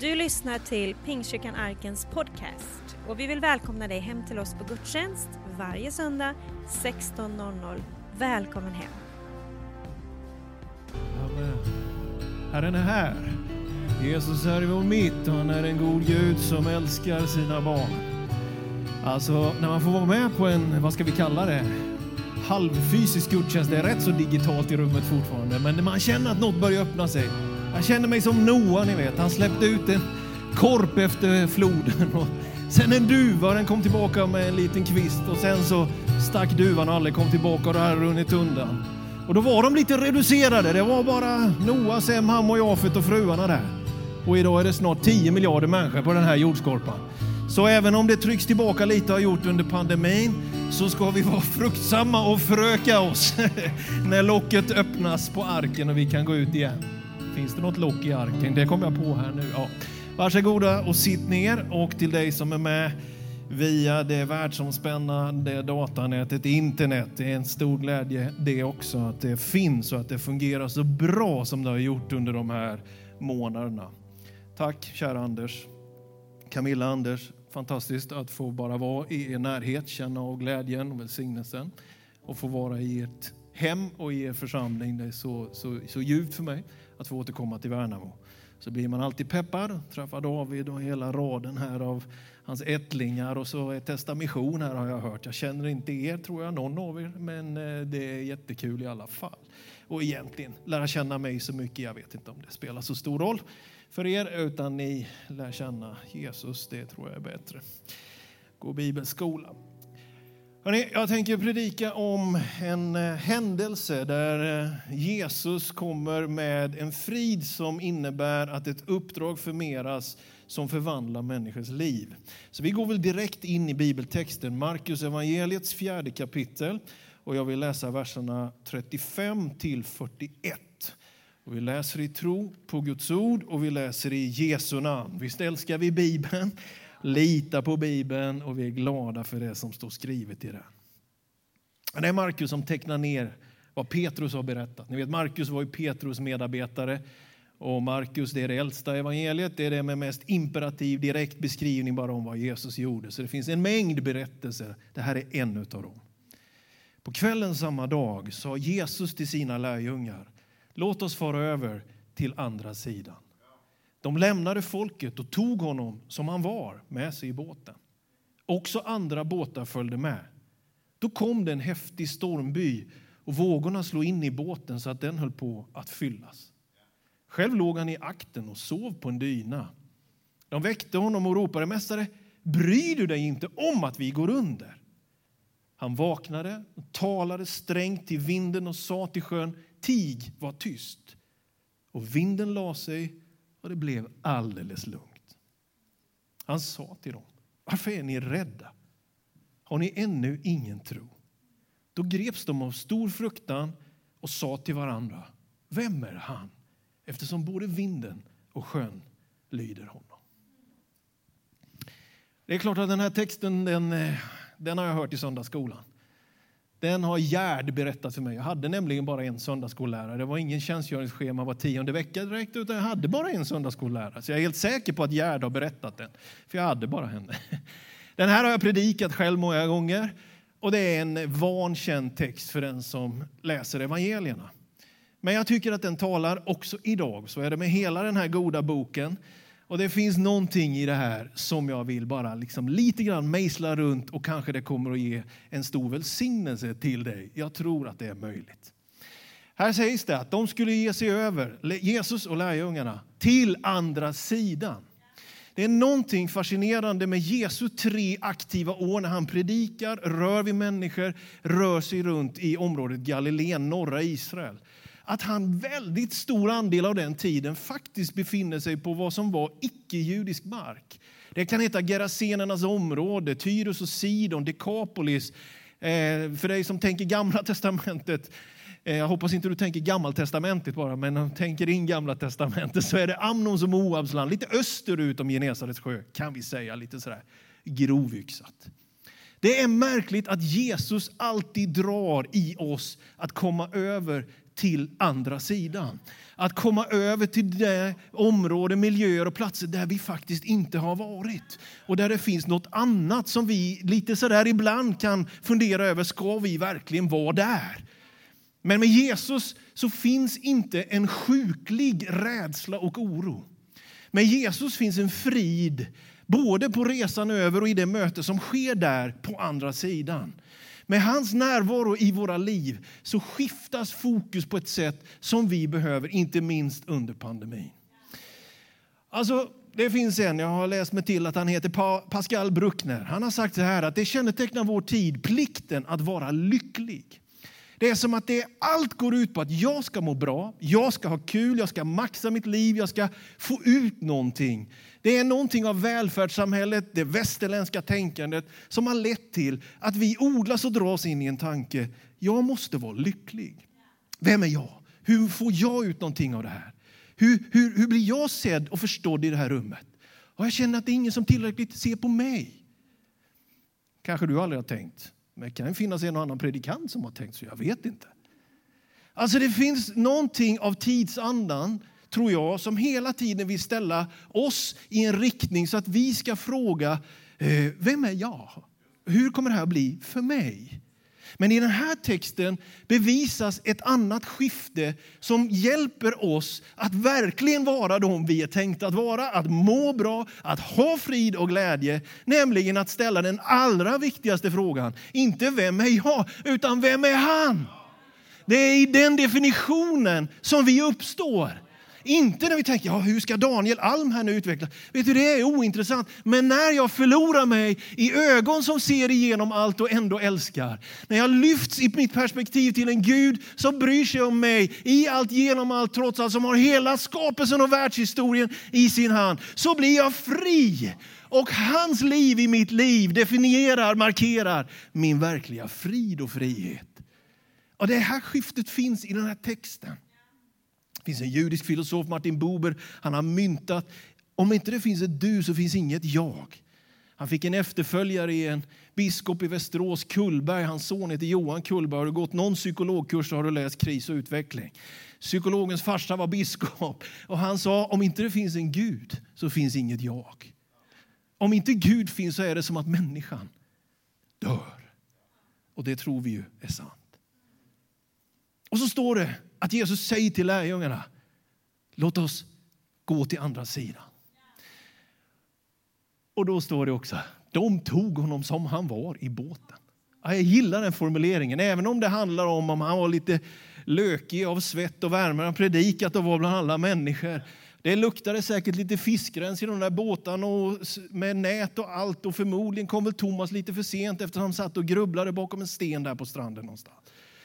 Du lyssnar till Pingstkyrkan Arkens podcast och vi vill välkomna dig hem till oss på gudstjänst varje söndag 16.00. Välkommen hem! Amen. Herren är här. Jesus är i vår mitt och han är en god Gud som älskar sina barn. Alltså, när man får vara med på en, vad ska vi kalla det, halvfysisk gudstjänst, det är rätt så digitalt i rummet fortfarande, men man känner att något börjar öppna sig. Jag känner mig som Noa, ni vet. Han släppte ut en korp efter floden. Och sen en duva, den kom tillbaka med en liten kvist. Och sen så stack duvan och aldrig kom tillbaka och det hade runnit undan. Och då var de lite reducerade. Det var bara Noa, Sem, Ham och Jafet och fruarna där. Och idag är det snart 10 miljarder människor på den här jordskorpan. Så även om det trycks tillbaka lite har gjort under pandemin så ska vi vara fruktsamma och föröka oss när locket öppnas på arken och vi kan gå ut igen. Finns det något lock i arken? Det kom jag på här nu. Ja. Varsågoda och sitt ner och till dig som är med via det världsomspännande datanätet, internet. Det är en stor glädje det också att det finns och att det fungerar så bra som det har gjort under de här månaderna. Tack kära Anders. Camilla Anders, fantastiskt att få bara vara i er närhet, känna av glädjen och välsignelsen och få vara i ert hem och i er församling. Det är så, så, så ljuvt för mig att få återkomma till Värnamo. Så blir man alltid peppad, träffar David och hela raden här av hans ättlingar och så är Testa mission här har jag hört. Jag känner inte er tror jag, någon av er, men eh, det är jättekul i alla fall. Och egentligen lära känna mig så mycket, jag vet inte om det spelar så stor roll för er, utan ni lär känna Jesus, det tror jag är bättre. Gå bibelskola. Hörrni, jag tänker predika om en eh, händelse där eh, Jesus kommer med en frid som innebär att ett uppdrag förmeras som förvandlar människors liv. Så vi går väl direkt in i bibeltexten, Markus evangeliets fjärde kapitel. Och jag vill läsa verserna 35 till 41. Och vi läser i tro på Guds ord och vi läser i Jesu namn. Visst älskar vi Bibeln? Litar på Bibeln och vi är glada för det som står skrivet i den. Det är Markus som tecknar ner vad Petrus har berättat. Ni vet, Markus var ju Petrus medarbetare. Och Markus det är det äldsta evangeliet, det är det med mest imperativ direkt beskrivning bara om vad Jesus gjorde. Så det finns en mängd berättelser. Det här är en av dem. På kvällen samma dag sa Jesus till sina lärjungar, låt oss fara över till andra sidan. De lämnade folket och tog honom som han var med sig i båten. Också andra båtar följde med. Då kom det en häftig stormby och vågorna slog in i båten så att den höll på att fyllas. Själv låg han i akten och sov på en dyna. De väckte honom och ropade Mästare, bryr du dig inte om att vi går under? Han vaknade och talade strängt till vinden och sa till sjön, tig, var tyst. Och vinden la sig och det blev alldeles lugnt. Han sa till dem, varför är ni rädda? Har ni ännu ingen tro? Då greps de av stor fruktan och sa till varandra, vem är han? Eftersom både vinden och sjön lyder honom. Det är klart att den här texten den, eh, den har jag hört i söndagsskolan. Den har Gerd berättat för mig. Jag hade nämligen bara en söndagsskollärare. Det var ingen tjänstgöringsschema var tionde vecka direkt, utan jag hade bara en söndagsskollärare. Så jag är helt säker på att Gerd har berättat den, för jag hade bara henne. Den här har jag predikat själv många gånger och det är en vankänd text för den som läser evangelierna. Men jag tycker att den talar också idag. Så är det med hela den här goda boken. Och det finns någonting i det här som jag vill bara liksom lite grann mejsla runt och kanske det kommer att ge en stor välsignelse till dig. Jag tror att det är möjligt. Här sägs det att de skulle ge sig över, Jesus och lärjungarna, till andra sidan. Det är någonting fascinerande med Jesu tre aktiva år när han predikar, rör vid människor, rör sig runt i området Galileen, norra Israel att han väldigt stor andel av den tiden faktiskt befinner sig på vad som var icke-judisk mark. Det kan heta Gerasenernas område, Tyrus och Sidon, Dekapolis. Eh, för dig som tänker Gamla testamentet, eh, jag hoppas inte du tänker Gammaltestamentet bara, men om du tänker in Gamla testamentet så är det Amnons och Moabs land, lite österut om Genesarets sjö, kan vi säga, lite sådär grovyxat. Det är märkligt att Jesus alltid drar i oss att komma över till andra sidan. Att komma över till det område, miljöer och platser där vi faktiskt inte har varit. Och där det finns något annat som vi lite sådär ibland kan fundera över, ska vi verkligen vara där? Men med Jesus så finns inte en sjuklig rädsla och oro. Med Jesus finns en frid, både på resan över och i det möte som sker där på andra sidan. Med hans närvaro i våra liv så skiftas fokus på ett sätt som vi behöver, inte minst under pandemin. Alltså, det finns en, jag har läst mig till att han heter Pascal Bruckner. Han har sagt så här att det kännetecknar vår tid, plikten att vara lycklig. Det är som att det, allt går ut på att jag ska må bra, jag ska ha kul, jag ska maxa mitt liv, jag ska få ut någonting. Det är någonting av välfärdssamhället, det västerländska tänkandet som har lett till att vi odlas och dras in i en tanke. Jag måste vara lycklig. Vem är jag? Hur får jag ut någonting av det här? Hur, hur, hur blir jag sedd och förstådd i det här rummet? Och jag känner att det är ingen som tillräckligt ser på mig. Kanske du aldrig har tänkt. Men det kan finnas en och annan predikant som har tänkt så, jag vet inte. Alltså det finns någonting av tidsandan, tror jag, som hela tiden vill ställa oss i en riktning så att vi ska fråga, eh, vem är jag? Hur kommer det här bli för mig? Men i den här texten bevisas ett annat skifte som hjälper oss att verkligen vara de vi är tänkta att vara, att må bra, att ha frid och glädje. Nämligen att ställa den allra viktigaste frågan, inte vem är jag, utan vem är han? Det är i den definitionen som vi uppstår. Inte när vi tänker, ja, hur ska Daniel Alm här nu utvecklas? Vet du, det är ointressant. Men när jag förlorar mig i ögon som ser igenom allt och ändå älskar. När jag lyfts i mitt perspektiv till en Gud som bryr sig om mig i allt, genom allt, trots allt, som har hela skapelsen och världshistorien i sin hand. Så blir jag fri. Och hans liv i mitt liv definierar, markerar min verkliga frid och frihet. Och det här skiftet finns i den här texten. Finns en judisk filosof, Martin Buber, han har myntat om inte det finns ett du så finns inget jag. Han fick en efterföljare i en biskop i Västerås, Kullberg. Hans son heter Johan Kullberg. Har du gått någon psykologkurs så har du läst kris och utveckling. Psykologens farsa var biskop och han sa om inte det finns en Gud så finns inget jag. Om inte Gud finns så är det som att människan dör. Och det tror vi ju är sant. Och så står det att Jesus säger till lärjungarna, låt oss gå till andra sidan. Och då står det också, de tog honom som han var i båten. jag gillar den formuleringen, även om det handlar om om han var lite lökig av svett och värme. Han predikat och var bland alla människor. Det luktade säkert lite fiskrens i de där båtarna och med nät och allt. Och förmodligen kom väl Thomas lite för sent eftersom han satt och grubblade bakom en sten där på stranden någonstans.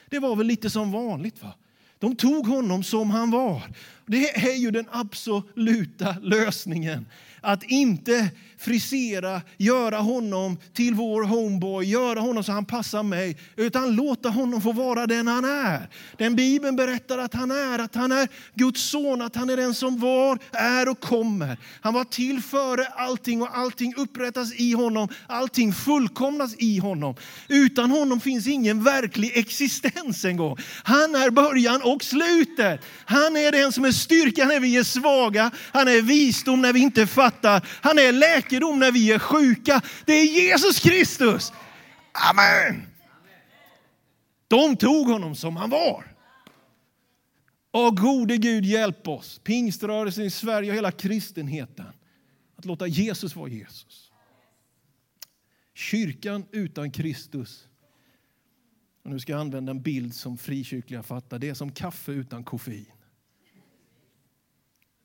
Det var väl lite som vanligt. va? De tog honom som han var. Det är ju den absoluta lösningen. Att inte frisera, göra honom till vår homeboy, göra honom så han passar mig, utan låta honom få vara den han är. Den Bibeln berättar att han är, att han är Guds son, att han är den som var, är och kommer. Han var till före allting och allting upprättas i honom, allting fullkomnas i honom. Utan honom finns ingen verklig existens en gång. Han är början och slutet. Han är den som är styrka när vi är svaga, han är visdom när vi inte fattar, han är läkedom när vi är sjuka. Det är Jesus Kristus. Amen. De tog honom som han var. Och gode Gud hjälp oss, pingströrelsen i Sverige och hela kristenheten, att låta Jesus vara Jesus. Kyrkan utan Kristus, och nu ska jag använda en bild som frikyrkliga fattar, det är som kaffe utan koffein.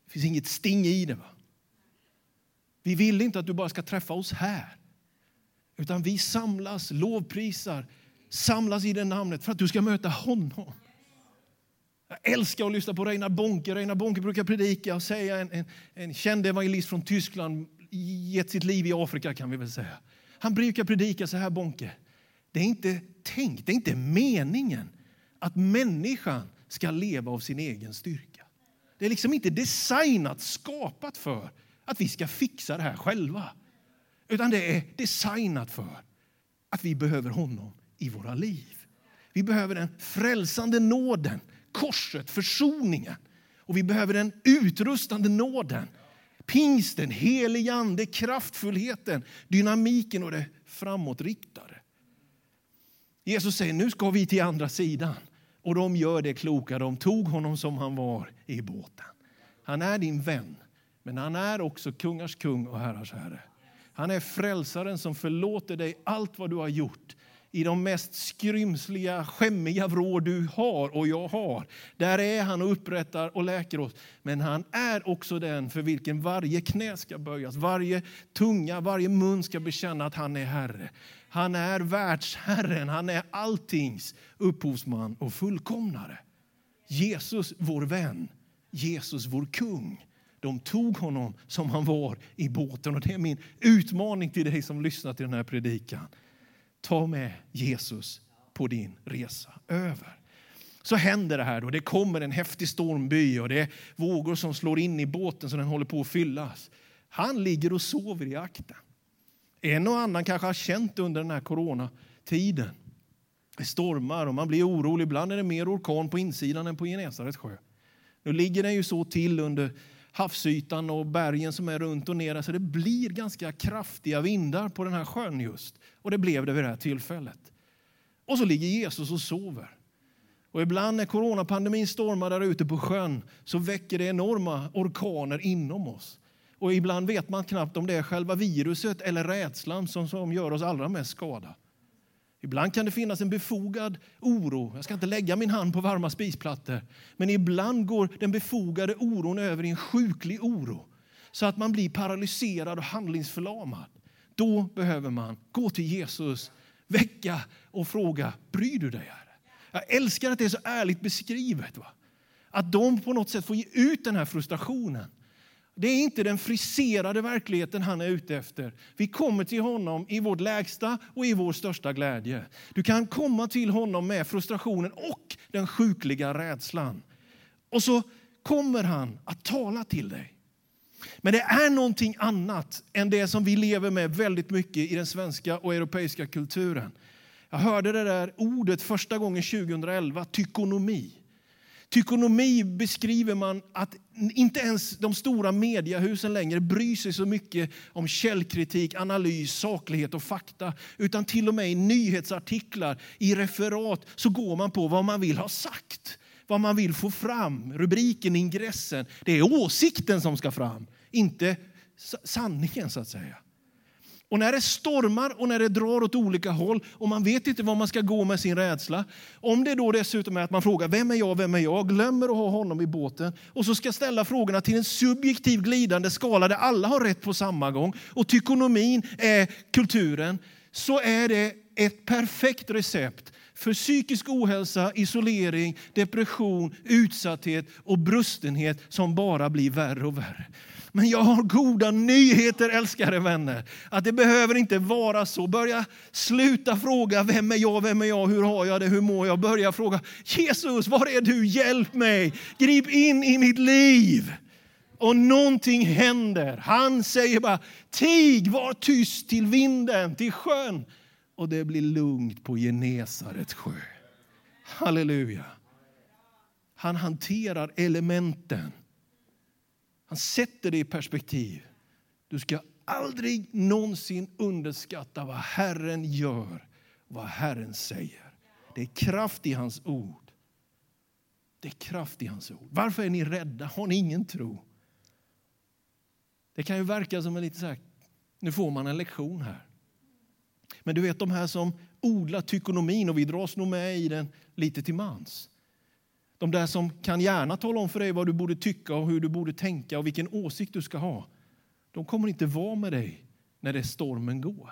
Det finns inget sting i det. Va? Vi vill inte att du bara ska träffa oss här. Utan vi samlas, lovprisar, samlas i det namnet för att du ska möta honom. Jag älskar att lyssna på Reinar Bonke. Reinar Bonke brukar predika och säga en, en, en känd evangelist från Tyskland, gett sitt liv i Afrika kan vi väl säga. Han brukar predika så här Bonke. Det är inte tänkt, det är inte meningen att människan ska leva av sin egen styrka. Det är liksom inte designat, skapat för att vi ska fixa det här själva. Utan det är designat för att vi behöver honom i våra liv. Vi behöver den frälsande nåden korset, försoningen. Och vi behöver den utrustande nåden. Pingsten, helig ande, kraftfullheten, dynamiken och det framåtriktade. Jesus säger nu ska vi till andra sidan. Och de gör det kloka, de tog honom som han var i båten. Han är din vän, men han är också kungars kung och herrars herre. Han är frälsaren som förlåter dig allt vad du har gjort i de mest skrymsliga, skämmiga vrår du har och jag har. Där är han och upprättar och läker oss. Men han är också den för vilken varje knä ska böjas, varje tunga, varje mun ska bekänna att han är Herre. Han är världsherren, han är alltings upphovsman och fullkomnare. Jesus, vår vän, Jesus, vår kung. De tog honom som han var i båten. Och Det är min utmaning till dig som lyssnar till den här predikan. Ta med Jesus på din resa över. Så händer det här. Då. Det kommer en häftig stormby och det är vågor som slår in i båten så den håller på att fyllas. Han ligger och sover i akten. En och annan kanske har känt under den här coronatiden. Det stormar och man blir orolig. Ibland är det mer orkan på insidan än på Genesarets sjö. Nu ligger den ju så till under havsytan och bergen som är runt och ner. Så det blir ganska kraftiga vindar på den här sjön just. Och det blev det vid det här tillfället. Och så ligger Jesus och sover. Och ibland när coronapandemin stormar där ute på sjön så väcker det enorma orkaner inom oss. Och ibland vet man knappt om det är själva viruset eller rädslan som, som gör oss allra mest skada. Ibland kan det finnas en befogad oro. Jag ska inte lägga min hand på varma spisplattor. Men ibland går den befogade oron över i en sjuklig oro så att man blir paralyserad och handlingsförlamad. Då behöver man gå till Jesus, väcka och fråga, bryr du dig? Här? Jag älskar att det är så ärligt beskrivet. Va? Att de på något sätt får ge ut den här frustrationen. Det är inte den friserade verkligheten han är ute efter. Vi kommer till honom i vårt lägsta och i vår största glädje. Du kan komma till honom med frustrationen och den sjukliga rädslan. Och så kommer han att tala till dig. Men det är någonting annat än det som vi lever med väldigt mycket i den svenska och europeiska kulturen. Jag hörde det där ordet första gången 2011, tykonomi. Tykonomi beskriver man att inte ens de stora mediehusen längre bryr sig så mycket om källkritik, analys, saklighet och fakta. Utan till och med i nyhetsartiklar, i referat, så går man på vad man vill ha sagt. Vad man vill få fram, rubriken, ingressen. Det är åsikten som ska fram, inte sanningen så att säga. Och när det stormar och när det drar åt olika håll och man vet inte var man ska gå med sin rädsla. Om det då dessutom är att man frågar vem är jag, vem är jag, glömmer att ha honom i båten och så ska ställa frågorna till en subjektiv glidande skala där alla har rätt på samma gång och tykonomin är kulturen så är det ett perfekt recept för psykisk ohälsa, isolering, depression, utsatthet och brustenhet som bara blir värre och värre. Men jag har goda nyheter älskade vänner. Att det behöver inte vara så. Börja sluta fråga vem är jag, vem är jag, hur har jag det, hur mår jag? Börja fråga Jesus, var är du? Hjälp mig. Grip in i mitt liv. Och någonting händer. Han säger bara tig, var tyst till vinden, till sjön. Och det blir lugnt på Genesarets sjö. Halleluja. Han hanterar elementen han sätter det i perspektiv. Du ska aldrig någonsin underskatta vad Herren gör, vad Herren säger. Det är kraft i hans ord. Det är kraft i hans ord. Varför är ni rädda? Har ni ingen tro? Det kan ju verka som en lite så här, nu får man en lektion här. Men du vet de här som odlar tykonomin och vi dras nog med i den lite till mans. De där som kan gärna tala om för dig vad du borde tycka och hur du borde tänka och vilken åsikt du ska ha. De kommer inte vara med dig när det stormen går.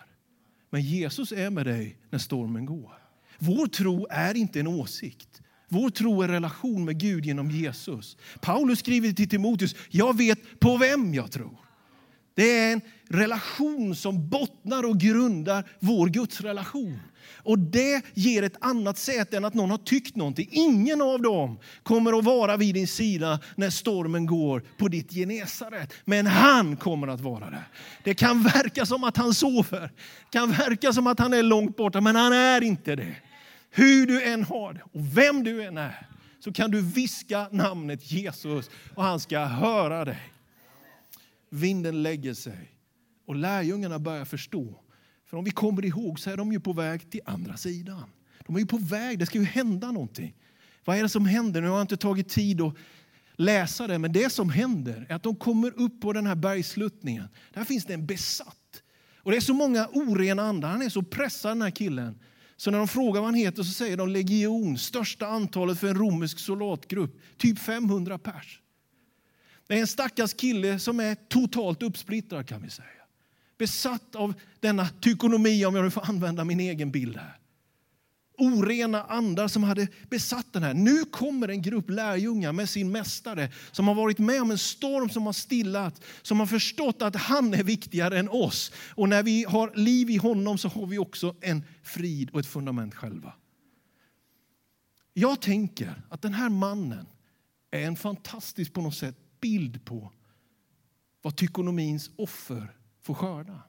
Men Jesus är med dig när stormen går. Vår tro är inte en åsikt. Vår tro är relation med Gud genom Jesus. Paulus skriver till Timoteus, jag vet på vem jag tror. Det är en relation som bottnar och grundar vår gudsrelation. Och det ger ett annat sätt än att någon har tyckt någonting. Ingen av dem kommer att vara vid din sida när stormen går på ditt Genesaret. Men han kommer att vara där. Det kan verka som att han sover. Det kan verka som att han är långt borta, men han är inte det. Hur du än har det och vem du än är så kan du viska namnet Jesus och han ska höra dig. Vinden lägger sig och lärjungarna börjar förstå. För om vi kommer ihåg så är de ju på väg till andra sidan. De är ju på väg, det ska ju hända någonting. Vad är det som händer? Nu har jag inte tagit tid att läsa det, men det som händer är att de kommer upp på den här bergsluttningen. Där finns det en besatt. Och det är så många orena andar, han är så pressad den här killen. Så när de frågar vad han heter så säger de legion, största antalet för en romersk soldatgrupp, typ 500 pers. Det är en stackars kille som är totalt uppsplittrad kan vi säga. Besatt av denna tykonomi, om jag nu får använda min egen bild här orena andar som hade besatt den här. Nu kommer en grupp lärjungar med sin mästare som har varit med om en storm som har stillat, som har förstått att han är viktigare än oss. Och när vi har liv i honom så har vi också en frid och ett fundament själva. Jag tänker att den här mannen är en fantastisk på något sätt bild på vad tykonomins offer får skörda.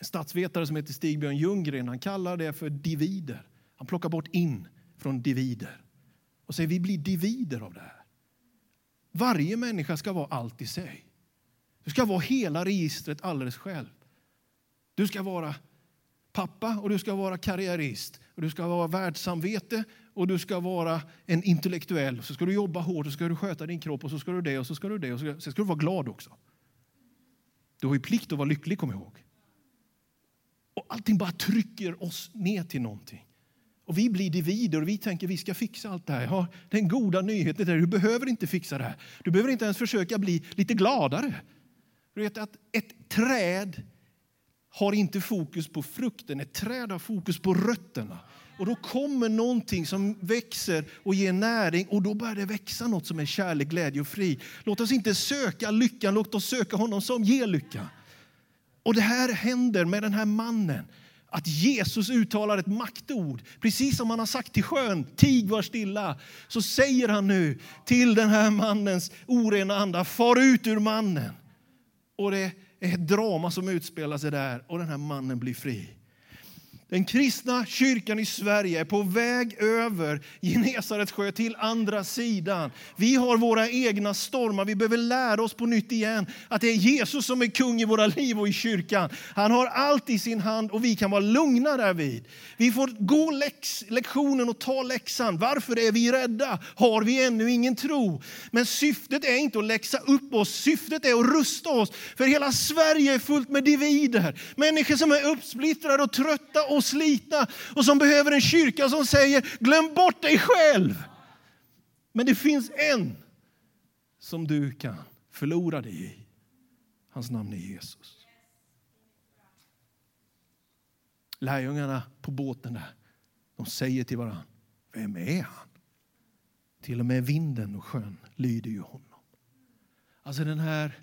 En statsvetare som heter Stigbjörn Ljunggren han kallar det för divider. Han plockar bort in från divider och säger vi blir divider av det här. Varje människa ska vara allt i sig. Du ska vara hela registret alldeles själv. Du ska vara pappa och du ska vara karriärist. Och du ska vara världssamvete och du ska vara en intellektuell. Så ska du jobba hårt och så ska du sköta din kropp och så ska du det och så ska du det och så ska sen ska du vara glad också. Du har ju plikt att vara lycklig, kom ihåg. Och allting bara trycker oss ner till någonting. Och vi blir divider och vi tänker vi ska fixa allt det här. Ja, den goda nyheten är att du behöver inte fixa det här. Du behöver inte ens försöka bli lite gladare. Du vet att ett träd har inte fokus på frukten, ett träd har fokus på rötterna. Och då kommer någonting som växer och ger näring och då börjar det växa något som är kärlek, glädje och fri. Låt oss inte söka lyckan, låt oss söka honom som ger lycka. Och det här händer med den här mannen. Att Jesus uttalar ett maktord, precis som han har sagt till sjön, tig var stilla. Så säger han nu till den här mannens orena anda, far ut ur mannen. Och det är ett drama som utspelar sig där och den här mannen blir fri. Den kristna kyrkan i Sverige är på väg över Genesarets sjö till andra sidan. Vi har våra egna stormar. Vi behöver lära oss på nytt igen att det är Jesus som är kung i våra liv och i kyrkan. Han har allt i sin hand och vi kan vara lugna därvid. Vi får gå lex, lektionen och ta läxan. Varför är vi rädda? Har vi ännu ingen tro? Men syftet är inte att läxa upp oss. Syftet är att rusta oss. För hela Sverige är fullt med divider. Människor som är uppsplittrade och trötta och och slitna och som behöver en kyrka som säger glöm bort dig själv. Men det finns en som du kan förlora dig i. Hans namn är Jesus. Lärjungarna på båten där, de säger till varandra, vem är han? Till och med vinden och sjön lyder ju honom. Alltså den här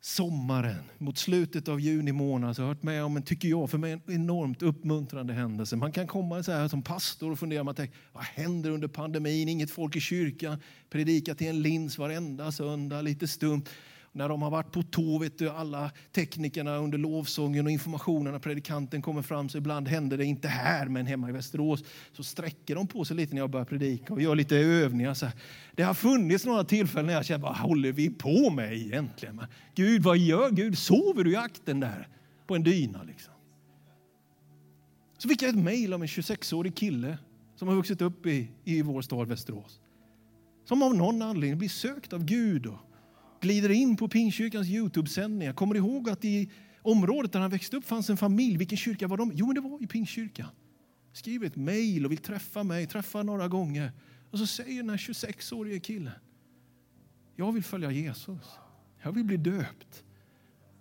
sommaren, mot slutet av juni månad, så har jag hört med om en, tycker jag, för mig en enormt uppmuntrande händelse. Man kan komma så här som pastor och fundera, man tänker, vad händer under pandemin? Inget folk i kyrkan, predika till en lins varenda söndag, lite stumt när de har varit på tå, vet du, alla teknikerna under lovsången och informationen när predikanten kommer fram, så ibland händer det inte här, men hemma i Västerås, så sträcker de på sig lite när jag börjar predika och gör lite övningar. Så. Det har funnits några tillfällen när jag känner, vad håller vi på med egentligen? Men, Gud, vad gör Gud? Sover du i akten där på en dyna? Liksom? Så fick jag ett mejl av en 26-årig kille som har vuxit upp i, i vår stad Västerås. Som av någon anledning blir sökt av Gud och glider in på Pingstkyrkans Youtube-sändningar. Kommer du ihåg att i området där han växte upp fanns en familj? Vilken kyrka var de? Jo, men det var i Pingstkyrkan. Skriver ett mejl och vill träffa mig, träffa några gånger. Och så säger den här 26-årige killen, jag vill följa Jesus. Jag vill bli döpt.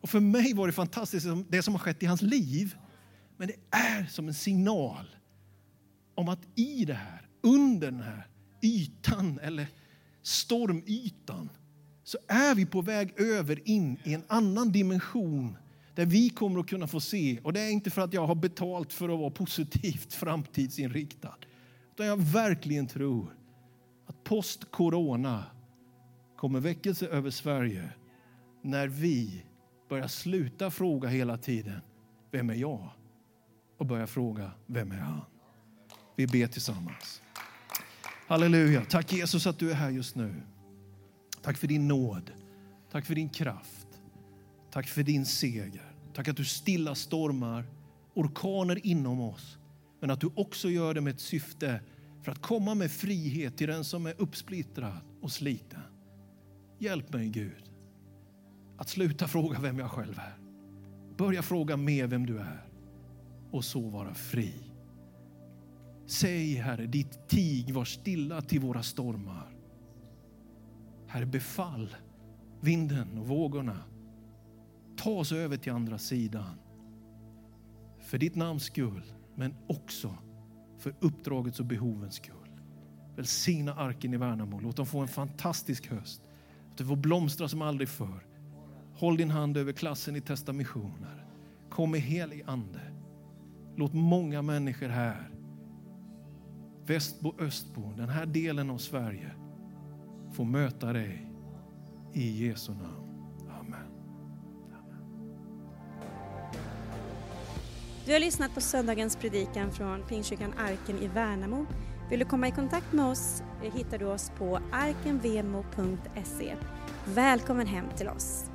Och för mig var det fantastiskt det som har skett i hans liv. Men det är som en signal om att i det här, under den här ytan eller stormytan så är vi på väg över in i en annan dimension där vi kommer att kunna få se, och det är inte för att jag har betalt för att vara positivt framtidsinriktad, utan jag verkligen tror att post-corona kommer väckelse över Sverige när vi börjar sluta fråga hela tiden, vem är jag? Och börjar fråga, vem är han? Vi ber tillsammans. Halleluja. Tack Jesus att du är här just nu. Tack för din nåd. Tack för din kraft. Tack för din seger. Tack att du stilla stormar, orkaner inom oss. Men att du också gör det med ett syfte för att komma med frihet till den som är uppsplittrad och sliten. Hjälp mig Gud att sluta fråga vem jag själv är. Börja fråga mer vem du är och så vara fri. Säg Herre, ditt tig var stilla till våra stormar. Herre, befall vinden och vågorna. Ta oss över till andra sidan. För ditt namns skull, men också för uppdragets och behovens skull. Välsigna arken i Värnamo. Låt dem få en fantastisk höst. Att det får blomstra som aldrig förr. Håll din hand över klassen i Testa missioner. Kom med helig ande. Låt många människor här, Västbo, Östbo, den här delen av Sverige, få möta dig i Jesu namn. Amen. Du har lyssnat på söndagens predikan från Pingstkyrkan Arken i Värnamo. Vill du komma i kontakt med oss eh, hittar du oss på arkenvemo.se. Välkommen hem till oss.